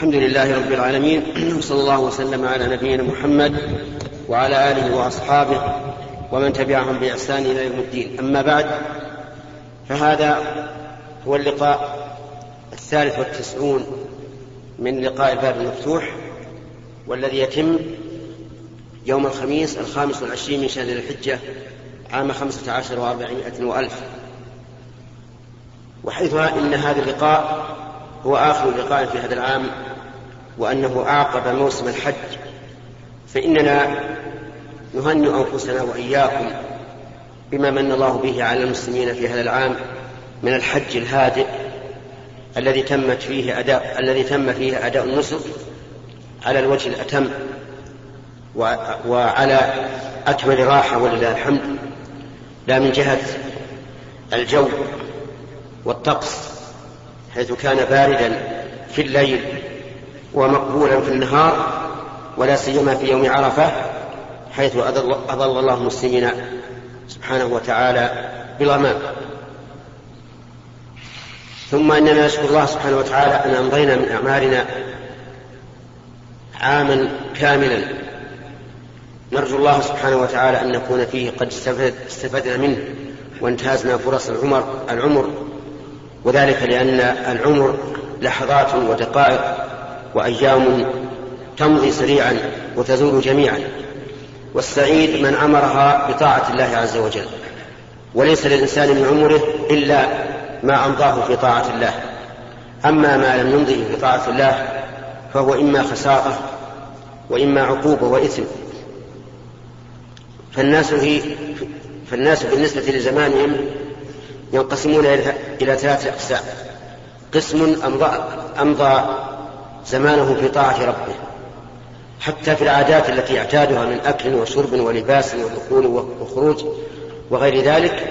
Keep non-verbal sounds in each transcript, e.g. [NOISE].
الحمد لله رب العالمين [CLEARS THROAT] وصلى الله وسلم على نبينا محمد وعلى آله وأصحابه ومن تبعهم بإحسان إلى يوم الدين. أما بعد فهذا هو اللقاء الثالث والتسعون من لقاء الباب المفتوح والذي يتم يوم الخميس الخامس والعشرين من شهر الحجة عام خمسة عشر وأربعمائة وألف. وحيث إن هذا اللقاء هو آخر لقاء في هذا العام وأنه أعقب موسم الحج. فإننا نهنئ أنفسنا وإياكم بما من الله به على المسلمين في هذا العام من الحج الهادئ الذي تمت فيه أداء الذي تم فيه أداء النسك على الوجه الأتم وعلى أكمل راحة ولله الحمد. لا من جهة الجو والطقس حيث كان باردا في الليل ومقبولا في النهار ولا سيما في يوم عرفة حيث أضل الله المسلمين سبحانه وتعالى بالغمام. ثم اننا نشكر الله سبحانه وتعالى أن أمضينا من أعمالنا عاما كاملا. نرجو الله سبحانه وتعالى أن نكون فيه قد استفدنا منه وانتهزنا فرص العمر العمر. وذلك لأن العمر لحظات ودقائق وأيام تمضي سريعا وتزول جميعا. والسعيد من عمرها بطاعة الله عز وجل. وليس للإنسان من عمره إلا ما أمضاه في طاعة الله. أما ما لم يمضه في طاعة الله فهو إما خسارة وإما عقوبة وإثم. فالناس فالناس بالنسبة لزمانهم ينقسمون إلى ثلاثة أقسام. قسم أمضى, أمضى زمانه في طاعة ربه حتى في العادات التي اعتادها من أكل وشرب ولباس ودخول وخروج وغير ذلك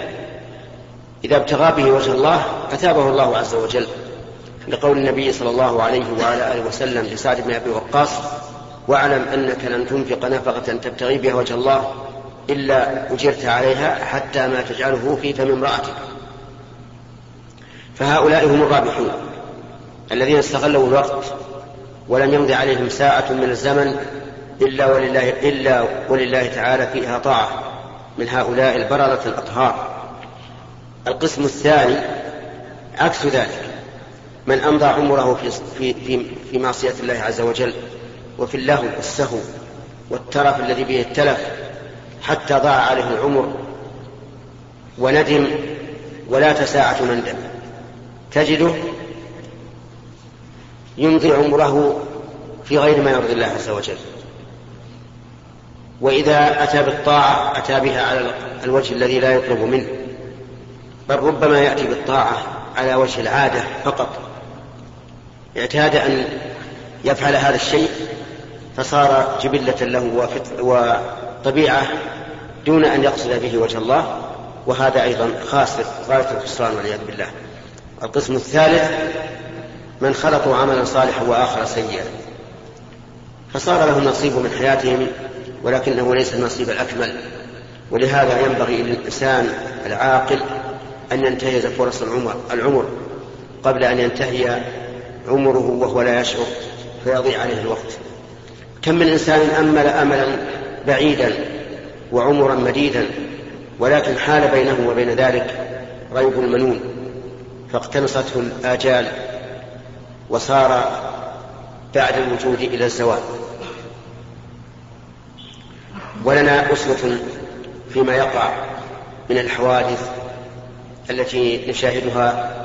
إذا ابتغى به وجه الله أثابه الله عز وجل. لقول النبي صلى الله عليه وعلى آله وسلم لسعد بن أبي وقاص واعلم أنك لن تنفق نفقة تبتغي بها وجه الله إلا أجرت عليها حتى ما تجعله في فم امرأتك. فهؤلاء هم الرابحون الذين استغلوا الوقت ولم يمضي عليهم ساعة من الزمن إلا ولله إلا ولله تعالى فيها طاعة من هؤلاء البررة الأطهار. القسم الثاني عكس ذلك من أمضى عمره في, في, في, في معصية الله عز وجل وفي اللهو والسهو والترف الذي به التلف حتى ضاع عليه العمر وندم ولا تساعة مندم تجده يمضي عمره في غير ما يرضي الله عز وجل. وإذا أتى بالطاعة أتى بها على الوجه الذي لا يطلب منه. بل ربما يأتي بالطاعة على وجه العادة فقط. اعتاد أن يفعل هذا الشيء فصار جبلة له وطبيعة دون أن يقصد به وجه الله. وهذا أيضا خاسر غاية الخسران والعياذ بالله. القسم الثالث من خلقوا عملا صالحا وآخر سيئا. فصار لهم نصيب من حياتهم ولكنه ليس النصيب الأكمل. ولهذا ينبغي للإنسان العاقل أن ينتهز فرص العمر, العمر قبل أن ينتهي عمره وهو لا يشعر فيضيع عليه الوقت. كم من إنسان أمل أملا بعيدا وعمرا مديدا ولكن حال بينه وبين ذلك ريب المنون فاقتنصته الآجال وصار بعد الوجود إلى الزوال ولنا أسوة فيما يقع من الحوادث التي نشاهدها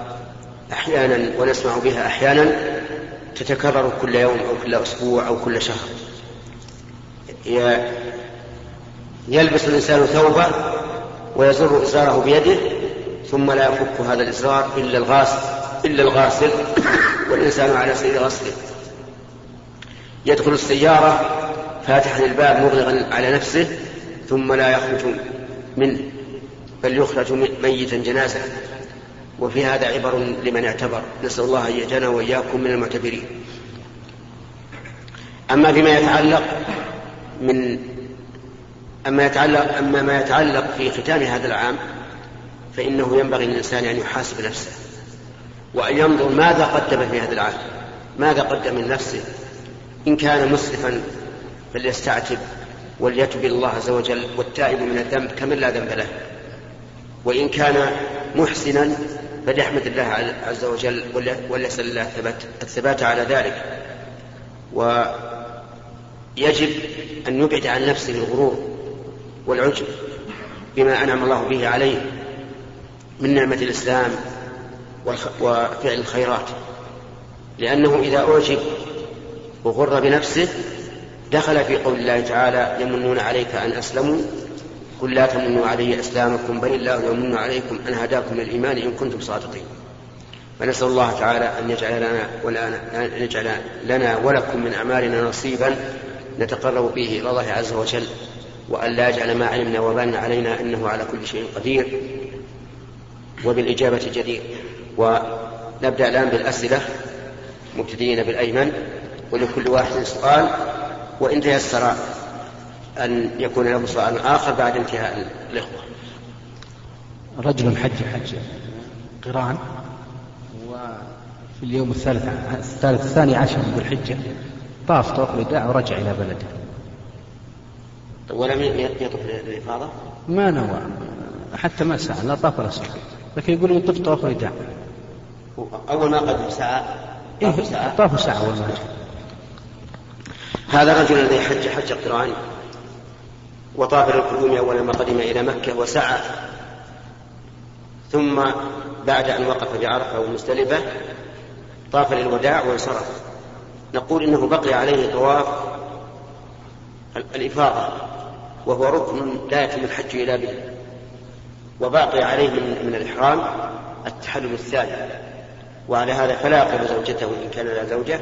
أحيانا ونسمع بها أحيانا تتكرر كل يوم أو كل أسبوع أو كل شهر. يلبس الإنسان ثوبه ويزر إزاره بيده ثم لا يفك هذا الازار إلا الغاسل إلا الغاسل والإنسان على سير غسله يدخل السيارة فاتحا الباب مغلقا على نفسه ثم لا يخرج منه بل يخرج ميتا جنازة. وفي هذا عبر لمن اعتبر. نسأل الله أن يجعلنا وإياكم من المعتبرين. أما فيما يتعلق من أما يتعلق أما ما يتعلق في ختام هذا العام فإنه ينبغي للإنسان أن يحاسب نفسه وأن ينظر ماذا قدم في هذا العام ماذا قدم من نفسه. إن كان مسرفا فليستعتب وليتب الله عز وجل والتائب من الذنب كمن لا ذنب له. وإن كان محسنا فليحمد الله عز وجل وليسأل الله الثبات على ذلك. ويجب أن يبعد عن نفسه الغرور والعجب بما أنعم الله به عليه. من نعمة الإسلام وفعل الخيرات. لأنه إذا أعجب وغر بنفسه دخل في قول الله تعالى يمنون عليك أن أسلموا. قل لا تمنوا علي إسلامكم بل الله يمن عليكم أن هداكم للإيمان إن كنتم صادقين. فنسأل الله تعالى أن يجعل لنا ولا أن يجعل لنا ولكم من أعمالنا نصيبا نتقرب به إلى الله عز وجل وأن لا يجعل ما علمنا وبالنا علينا إنه على كل شيء قدير. وبالإجابة جدير ونبدأ الآن بالأسئلة مبتدئين بالأيمن ولكل واحد سؤال. وإن تيسر أن يكون له سؤال آخر بعد انتهاء الإخوة. رجل حج حج قران وفي اليوم الثالث الثالث الثاني عشر من الحجة طاف طواف الوداع ورجع إلى بلده. ولم يطف الإفاضة؟ ما نوى حتى ما سعى لا طاف ولا سعى لكن يقول يطف طواف الوداع. أول ما قدم سعى طاف إيه طاف سعى أول ما هذا الرجل الذي حج حج قران وطاف للقدوم أول ما قدم إلى مكة وسعى ثم بعد أن وقف بعرفة ومزدلفة طاف للوداع وانصرف. نقول إنه بقي عليه طواف الإفاضة وهو ركن لا يتم الحج إلا به. وباقي عليه من, من الإحرام التحلل الثاني. وعلى هذا فلا يقرب زوجته إن كان لا زوجة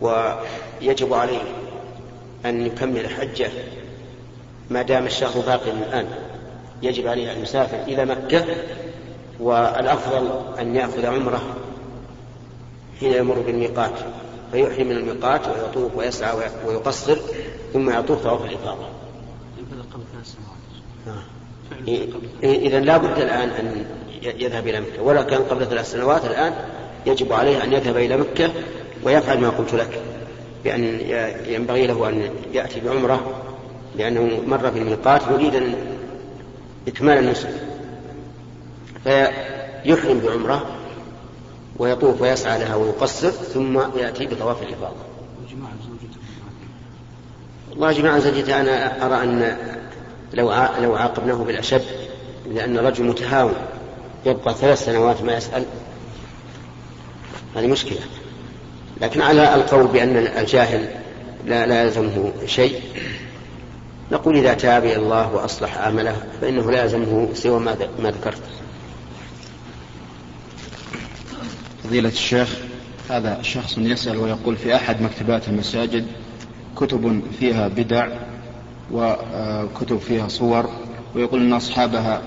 ويجب عليه أن يكمل حجه ما دام الشهر باقي الآن. يجب عليه أن يسافر إلى مكة والأفضل أن يأخذ عمرة حين يمر بالميقات. فيحرم من الميقات ويطوف ويسعى ويقصر ثم يطوف طواف الإفاضة. إذا لا بد الآن أن يذهب إلى مكة. ولا كان قبل ثلاث سنوات الآن يجب عليه أن يذهب إلى مكة ويفعل ما قلت لك بأن ينبغي له أن يأتي بعمرة لأنه مر في الميقات يريد أن إكمال النسك فيحرم بعمرة ويطوف ويسعى لها ويقصر ثم يأتي بطواف الإفاضة. والله جماعة زوجته أنا أرى أن لو لو عاقبناه بالأشد لأن رجل متهاون يبقى ثلاث سنوات ما يسأل. هذه مشكلة. لكن على القول بأن الجاهل لا, لا يلزمه شيء نقول إذا تاب إلى الله وأصلح عمله فإنه لا يلزمه سوى ما, ما ذكرت. فضيلة الشيخ هذا شخص يسأل ويقول في أحد مكتبات المساجد كتب فيها بدع وكتب فيها صور ويقول أن أصحابها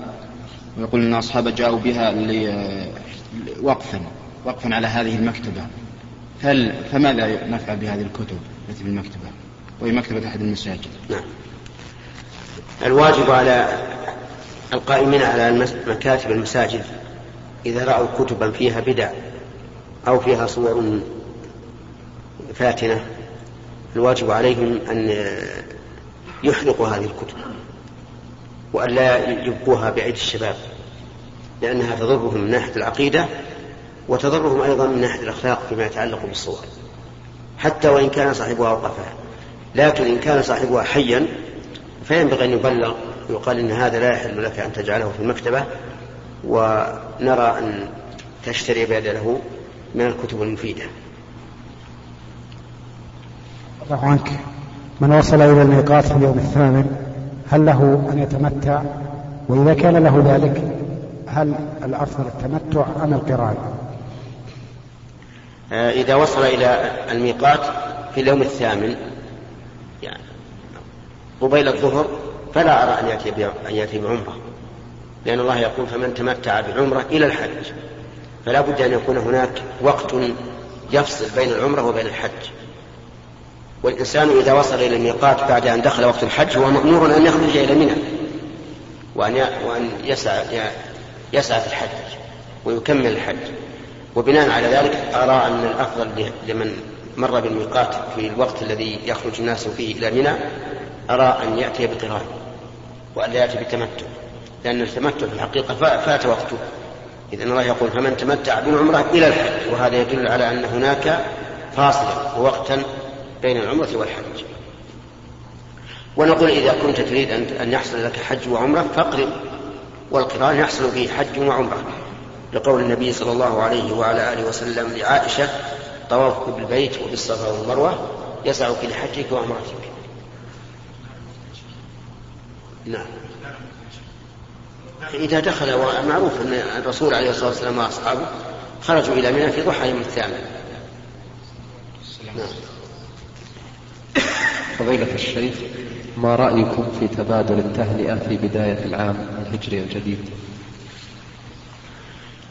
ويقول أن أصحابها جاءوا بها وقفا وقفا على هذه المكتبة. هل فماذا نفعل بهذه الكتب التي في المكتبة؟ وهي مكتبة أحد المساجد. نعم. الواجب على القائمين على مكاتب المساجد إذا رأوا كتبا فيها بدع أو فيها صور فاتنة الواجب عليهم أن يحرقوا هذه الكتب وأن لا يبقوها بعيد الشباب لأنها تضرهم من ناحية العقيدة وتضرهم أيضا من ناحية الأخلاق فيما يتعلق بالصور حتى وإن كان صاحبها وقفها لكن إن كان صاحبها حيا فينبغي أن يبلغ ويقال إن هذا لا يحل لك أن تجعله في المكتبة ونرى أن تشتري بدله من الكتب المفيدة. الله عنك. من وصل إلى الميقات في اليوم الثامن هل له أن يتمتع؟ وإذا كان له ذلك هل الأفضل التمتع أم القران؟ آه، إذا وصل إلى الميقات في اليوم الثامن يعني قبيل الظهر فلا أرى أن يأتي أن يأتي بعمرة. لأن الله يقول فمن تمتع بعمرة إلى الحج. فلا بد أن يكون هناك وقت يفصل بين العمرة وبين الحج. والإنسان إذا وصل إلى الميقات بعد أن دخل وقت الحج هو مأمور أن يخرج إلى منى وأن وأن يسعى يسعى في الحج ويكمل الحج. وبناء على ذلك أرى أن الأفضل لمن مر بالميقات في الوقت الذي يخرج الناس فيه إلى منى أرى أن يأتي بقران وأن لا يأتي بالتمتع لأن التمتع في الحقيقة فات وقته. إذا الله يقول فمن تمتع بالعمرة إلى الحج. وهذا يدل على أن هناك فاصلا ووقتا بين العمرة والحج. ونقول إذا كنت تريد أن يحصل لك حج وعمرة فاقرن والقران يحصل فيه حج وعمرة. لقول النبي صلى الله عليه وعلى آله وسلم لعائشة طوافك بالبيت وبالصفا والمروة يسعك لحجك وعمرتك. نعم. إذا دخل معروف أن الرسول عليه الصلاة والسلام وأصحابه خرجوا إلى منى في ضحى يوم الثامن نعم. فضيلة الشيخ ما رأيكم في تبادل التهنئة في بداية العام الهجري الجديد؟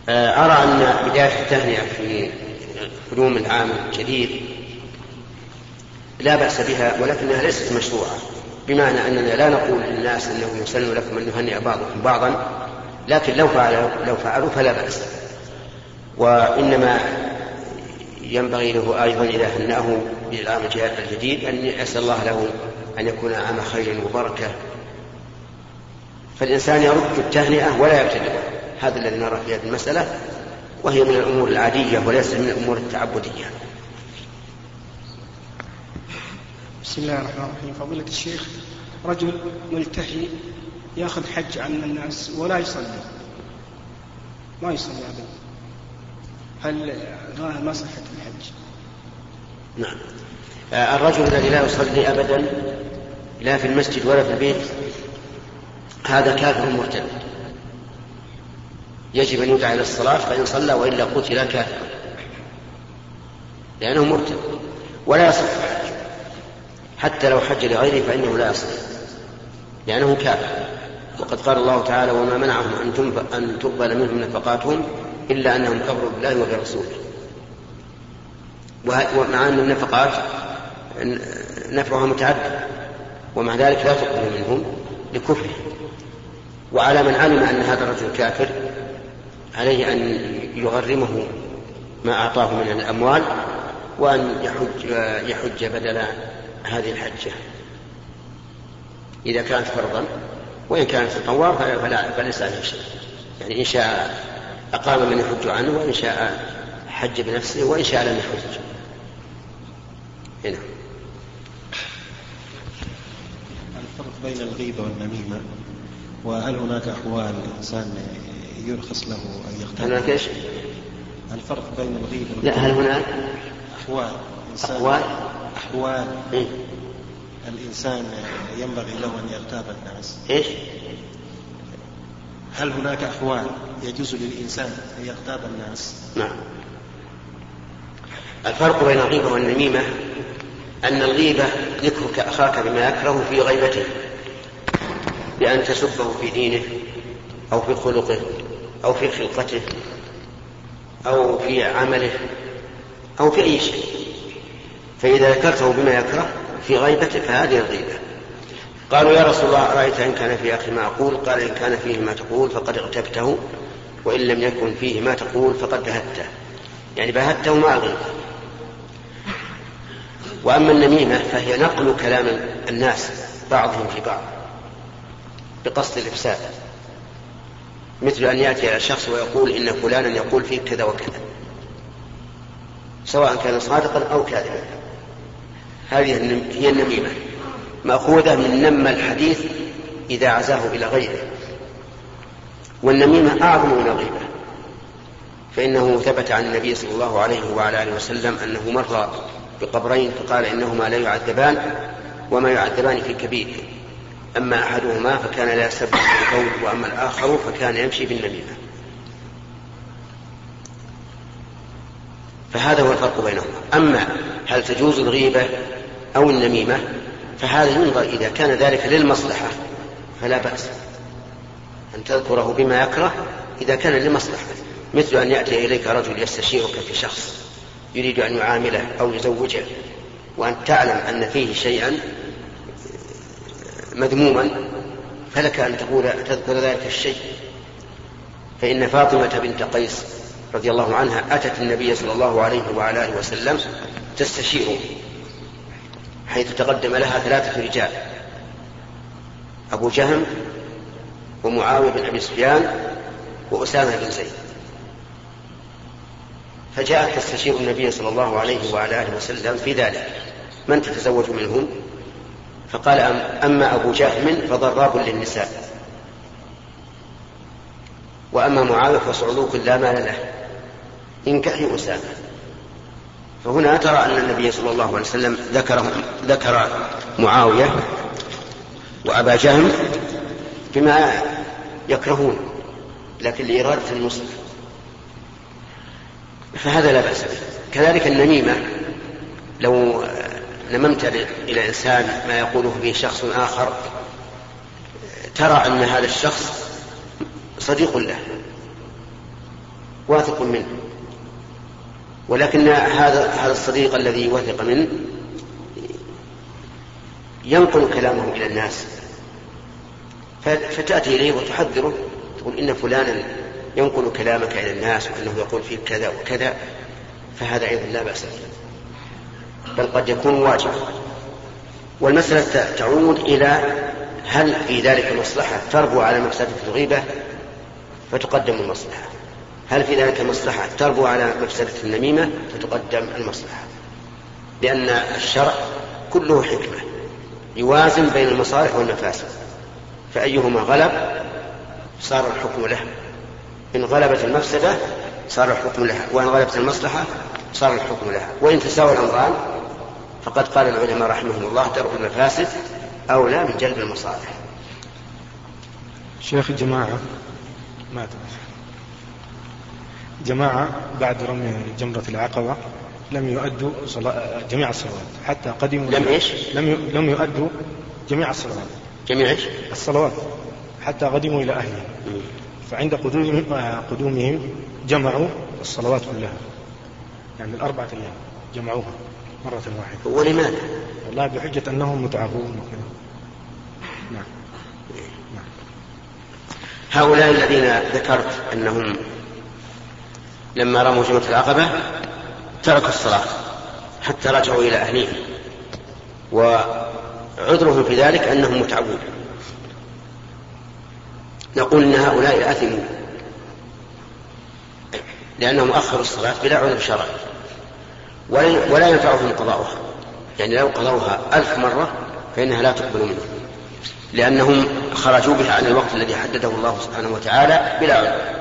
آه، أرى أن بداية التهنئة في قدوم العام الجديد لا بأس بها ولكنها ليست مشروعة بمعنى أننا لا نقول للناس أنه يسن لكم أن يهنئ بعضكم بعضا لكن لو فعلوا لو فعلوا فلا بأس. وإنما ينبغي له أيضا إذا هنأه بالعام الجديد أن يسأل الله له أن يكون عام خير وبركة. فالإنسان يرد التهنئة ولا يبتدئ. هذا الذي نرى في هذه المسألة وهي من الأمور العادية وليس من الأمور التعبدية. بسم الله الرحمن الرحيم. فضيلة الشيخ رجل ملتحي يأخذ حج عن الناس ولا يصلي. ما يصلي أبدا؟ هل ما صحة الحج؟ نعم. آه، الرجل الذي لا يصلي أبدا لا في المسجد ولا في البيت هذا كافر مرتد. يجب أن يدعى إلى الصلاة فإن صلى وإلا قتل كافرا. لأنه مرتد. ولا يصح الحج. حتى لو حج لغيره فإنه لا يصح. لأنه كافر. وقد قال الله تعالى وما منعهم أن, تقبل منهم نفقاتهم إلا أنهم كفروا بالله وبرسوله ومع أن النفقات نفعها متعدد ومع ذلك لا تقبل منهم لكفره. وعلى من علم أن هذا الرجل كافر عليه أن يغرمه ما أعطاه من الأموال وأن يحج, يحج بدل هذه الحجة. إذا كانت فرضا وإن كانت تطوع فليس عليه شيء. يعني إن شاء أقام من يحج عنه وإن شاء حج بنفسه وإن شاء لم يحج. هنا. الفرق بين الغيبة والنميمة وهل هناك أحوال الإنسان يرخص له أن يغتاب؟ هناك إيش؟ الفرق بين الغيبة لا هل هناك؟ أحوال أحوال أحوال إيه؟ الإنسان ينبغي له أن يغتاب الناس. إيش؟ هل هناك أحوال يجوز للإنسان أن يغتاب الناس؟ نعم. الفرق بين الغيبة والنميمة أن الغيبة ذكرك أخاك بما يكره في غيبته بأن تسبه في دينه أو في خلقه أو في خلقته أو في عمله أو في أي شيء. فإذا ذكرته بما يكره في غيبته فهذه الغيبة. قالوا يا رسول الله أرأيت إن كان في أخي ما أقول؟ قال إن كان فيه ما تقول فقد اغتبته وإن لم يكن فيه ما تقول فقد بهته. يعني بهته مع الغيبة وأما النميمة فهي نقل كلام الناس بعضهم في بعض بقصد الإفساد. مثل أن يأتي على شخص ويقول إن فلانا يقول فيك كذا وكذا. سواء كان صادقا أو كاذبا. هذه هي النميمة. مأخوذة من نم الحديث إذا عزاه إلى غيره والنميمة أعظم من الغيبة فإنه ثبت عن النبي صلى الله عليه وعلى آله وسلم أنه مر بقبرين فقال إنهما لا يعذبان وما يعذبان في كبير أما أحدهما فكان لا يسبح بالقول وأما الآخر فكان يمشي بالنميمة. فهذا هو الفرق بينهما. أما هل تجوز الغيبة أو النميمة؟ فهذا ينظر إذا كان ذلك للمصلحة فلا بأس. أن تذكره بما يكره إذا كان لمصلحة مثل أن يأتي إليك رجل يستشيرك في شخص يريد أن يعامله أو يزوجه وأن تعلم أن فيه شيئا مذموما فلك أن تقول تذكر ذلك الشيء. فإن فاطمة بنت قيس رضي الله عنها أتت النبي صلى الله عليه وعلى آله وسلم تستشيره. حيث تقدم لها ثلاثة رجال. أبو جهم ومعاوية بن أبي سفيان وأسامة بن زيد. فجاءت تستشير النبي صلى الله عليه وعلى آله وسلم في ذلك. من تتزوج منهم؟ فقال أما أبو جهم فضراب للنساء. وأما معاوية فصعلوك لا مال له. انكحي أسامة. فهنا ترى أن النبي صلى الله عليه وسلم ذكر ذكر معاوية وأبا جهم بما يكرهون لكن لإرادة النصح فهذا لا بأس به. كذلك النميمة لو نممت إلى إنسان ما يقوله به شخص آخر ترى أن هذا الشخص صديق له واثق منه. ولكن هذا هذا الصديق الذي وثق منه ينقل كلامه إلى الناس. فتأتي إليه وتحذره تقول إن فلانا ينقل كلامك إلى الناس وأنه يقول فيك كذا وكذا فهذا أيضا لا بأس به. بل قد يكون واجبا والمسألة تعود إلى هل في ذلك مصلحة تربو على مفسدة الغيبة؟ فتقدم المصلحة. هل في ذلك مصلحة تربو على مفسدة النميمة فتقدم المصلحة؟ لأن الشرع كله حكمة يوازن بين المصالح والمفاسد. فأيهما غلب صار الحكم له. إن غلبت المفسدة صار الحكم لها. وإن غلبت المصلحة صار الحكم لها. وإن تساوى الأمران فقد قال العلماء رحمهم الله درء المفاسد أولى من جلب المصالح. شيخ الجماعة مات جماعة بعد رمي جمرة العقبة لم يؤدوا جميع الصلوات. حتى قدموا لم إيش؟ لم لم يؤدوا جميع الصلوات. جميع إيش؟ الصلوات. حتى قدموا إلى أهلهم. فعند قدومهم, آه، قدومهم جمعوا الصلوات كلها. يعني الأربعة أيام جمعوها مرة واحدة. ولماذا؟ والله بحجة أنهم متعبون وكذا. نعم. نعم. هؤلاء الذين ذكرت أنهم لما رموا جمرة العقبة تركوا الصلاة حتى رجعوا إلى أهليهم. وعذرهم في ذلك أنهم متعبون. نقول إن هؤلاء اثموا لأنهم أخروا الصلاه بلا عذر شرعي. ولا ينفعهم قضاؤها. يعني لو قضوها ألف مرة فإنها لا تقبل منهم لأنهم خرجوا بها عن الوقت الذي حدده الله سبحانه وتعالى بلا عذر.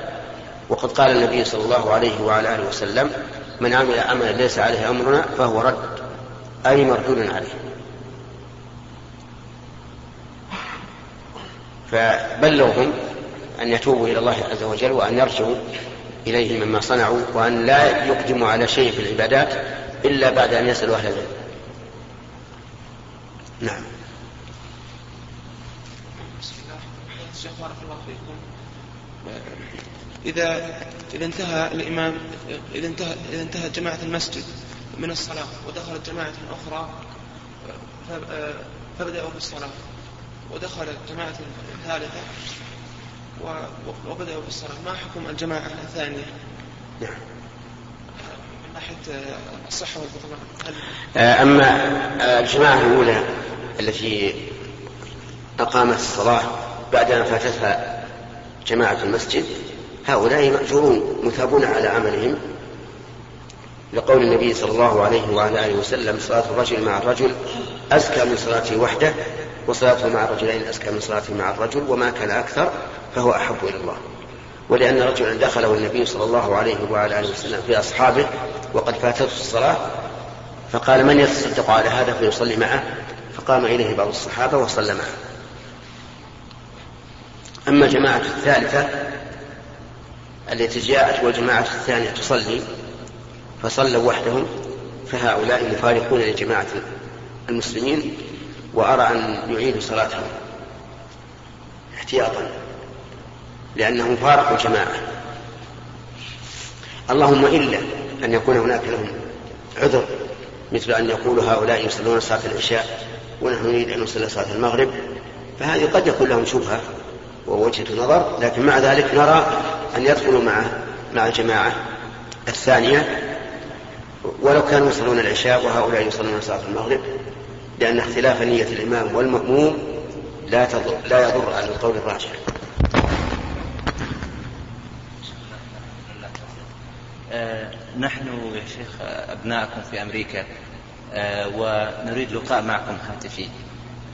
وقد قال النبي صلى الله عليه وعلى آله وسلم من عمل عملا ليس عليه أمرنا فهو رد. أي مردود عليه. فبلغهم أن يتوبوا إلى الله عز وجل وأن يرجعوا إليه مما صنعوا وأن لا يقدموا على شيء في العبادات إلا بعد أن يسألوا أهل العلم. نعم. بارك الله فيكم. إذا إذا انتهى الإمام إذا انتهى إذا انتهى جماعة المسجد من الصلاة ودخلت جماعة أخرى فبدأوا في الصلاة ودخلت جماعة ثالثة وبدأوا بالصلاة. ما حكم الجماعة الثانية؟ نعم. من ناحية الصحة والبطلان آه، أما الجماعة الأولى التي أقامت الصلاة بعد أن فاتتها جماعة المسجد هؤلاء مأجورون مثابون على عملهم. لقول النبي صلى الله عليه وعلى آله وسلم صلاة الرجل مع الرجل أزكى من صلاته وحده وصلاته مع الرجلين أزكى من صلاته مع الرجل وما كان أكثر فهو أحب إلى الله. ولأن رجلا دخله النبي صلى الله عليه وعلى آله وسلم في أصحابه وقد فاتته الصلاة فقال من يتصدق على هذا فيصلي معه؟ فقام إليه بعض الصحابة وصلى معه. أما الجماعة الثالثة التي جاءت والجماعة الثانية تصلي فصلوا وحدهم فهؤلاء مفارقون لجماعة المسلمين وأرى أن يعيدوا صلاتهم احتياطا لأنهم فارقوا الجماعة. اللهم إلا أن يكون هناك لهم عذر مثل أن يقول هؤلاء يصلون صلاة العشاء ونحن نريد أن نصلي صلاة المغرب فهذه قد يكون لهم شبهة ووجهة نظر لكن مع ذلك نرى أن يدخلوا مع مع الجماعة الثانية ولو كانوا يصلون العشاء وهؤلاء يصلون صلاة المغرب لأن اختلاف نية الإمام والمأموم لا تضر لا يضر على القول الراجح. آه، نحن يا شيخ أبناءكم في أمريكا آه، ونريد لقاء معكم هاتفي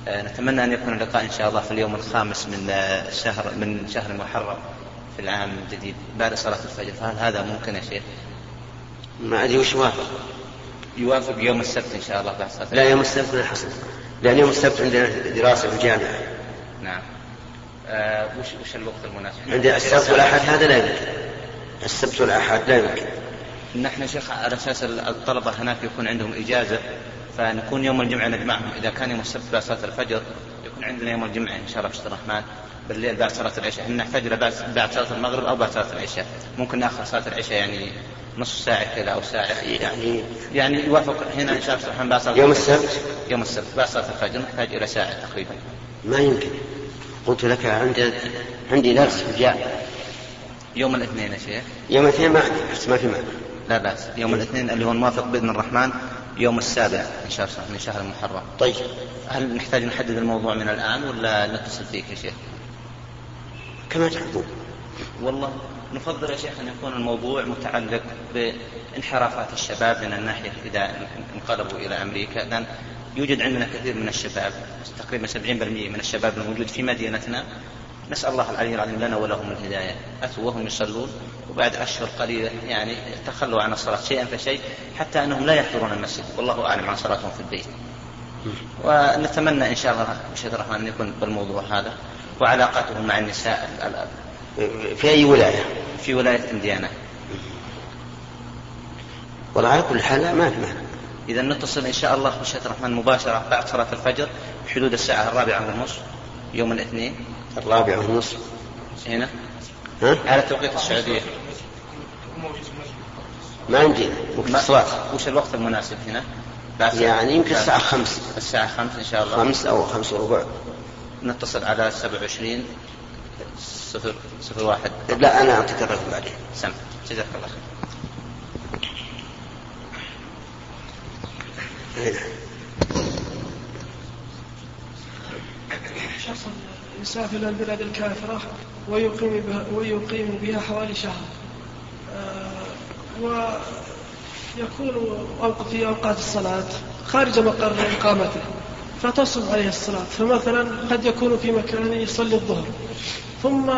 آه، نتمنى أن يكون اللقاء إن شاء الله في اليوم الخامس من شهر من شهر محرم في العام الجديد بعد صلاة الفجر فهل هذا ممكن يا شيخ؟ ما أدري وش يوافق. يوافق يوم السبت إن شاء الله بعد صلاة لا يوم السبت لا حصل. لأن يوم السبت عندنا دراسة في الجامعة. نعم. آه وش وش الوقت المناسب؟ عندنا السبت والأحد هذا لا يمكن. السبت والأحد لا يمكن. نحن شيخ على أساس الطلبة هناك يكون عندهم إجازة فنكون يوم الجمعة نجمعهم. إذا كان يوم السبت بعد صلاة الفجر عندنا يوم الجمعة إن شاء الله باذن الرحمن بالليل بعد صلاة العشاء. إحنا نحتاج بعد بعد صلاة المغرب أو بعد صلاة العشاء. ممكن ناخر صلاة العشاء يعني نصف ساعة كذا أو ساعة. يعني يعني يوافق هنا إن شاء الله سبحانه بعد صلاة يوم السبت؟ يوم السبت بعد صلاة الفجر نحتاج إلى ساعة تقريبا. ما يمكن. قلت لك عندي عندي درس في الجامعة. يوم الاثنين يا شيخ. يوم الاثنين ما عندي بس ما في مانع. لا بأس. يوم الاثنين اللي هو الموافق بإذن الرحمن يوم السابع شاء الله من شهر المحرم. طيب. هل نحتاج نحدد الموضوع من الآن ولا نتصل فيك يا شيخ؟ كما تحبون. والله نفضل يا شيخ أن يكون الموضوع متعلق بانحرافات الشباب من الناحية إذا انقلبوا إلى أمريكا. لأن يوجد عندنا كثير من الشباب تقريبا 70% من الشباب الموجود في مدينتنا نسأل الله العلي العظيم لنا ولهم الهداية. أتوا وهم يصلون وبعد أشهر قليلة يعني تخلوا عن الصلاة شيئا فشيء حتى أنهم لا يحضرون المسجد. والله أعلم عن صلاتهم في البيت. ونتمنى إن شاء الله بشهد الرحمن أن يكون بالموضوع هذا وعلاقته مع النساء في أي ولاية؟ في ولاية إنديانا. والله على كل حال ما في مانع. إذا نتصل إن شاء الله بشهد الرحمن مباشرة بعد صلاة الفجر بحدود الساعة الرابعة ونصف يوم الاثنين. الرابعة ونصف هنا. ها؟ على توقيت السعودية. ما عندنا وقت الصلاة. وش الوقت المناسب هنا؟ يعني يمكن الساعة خمس. الساعة خمس إن شاء الله. خمس أو خمس وربع. نتصل على سبعة وعشرين صفر صفر واحد. لا أنا أعطيك الرقم بعدين. سم جزاك الله خير. شخص يسافر إلى البلاد الكافرة ويقيم بها, ويقيم بها حوالي شهر. آه، ويكون في أوقات الصلاة خارج مقر إقامته فتصل عليه الصلاة. فمثلا قد يكون في مكان يصلي الظهر ثم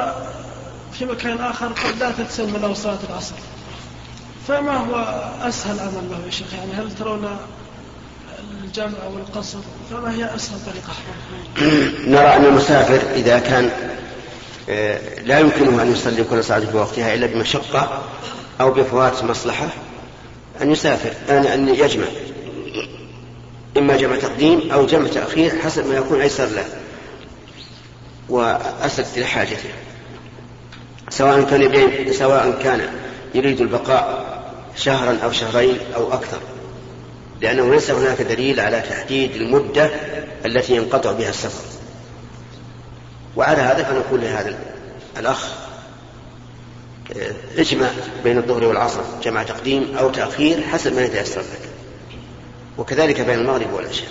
في مكان آخر قد لا تتسمى له صلاة العصر. فما هو أسهل أمل له يا شيخ؟ يعني هل ترون الجمع أو القصر فما هي أسهل طريقة؟ [CLEARS THROAT] نرى أن المسافر إذا كان آه، لا يمكنه أن يصلي كل صلاة في وقتها إلا بمشقة أو بفوات مصلحة أن يسافر أن يجمع. إما جمع تقديم أو جمع تأخير حسب ما يكون أيسر له وأسد لحاجته سواء كان سواء كان يريد البقاء شهرا أو شهرين أو أكثر. لأنه ليس هناك دليل على تحديد المدة التي ينقطع بها السفر. وعلى هذا فنقول لهذا الأخ آه، اجمع بين الظهر والعصر جمع تقديم أو تأخير حسب ما يتيسر لك وكذلك بين المغرب والعشاء.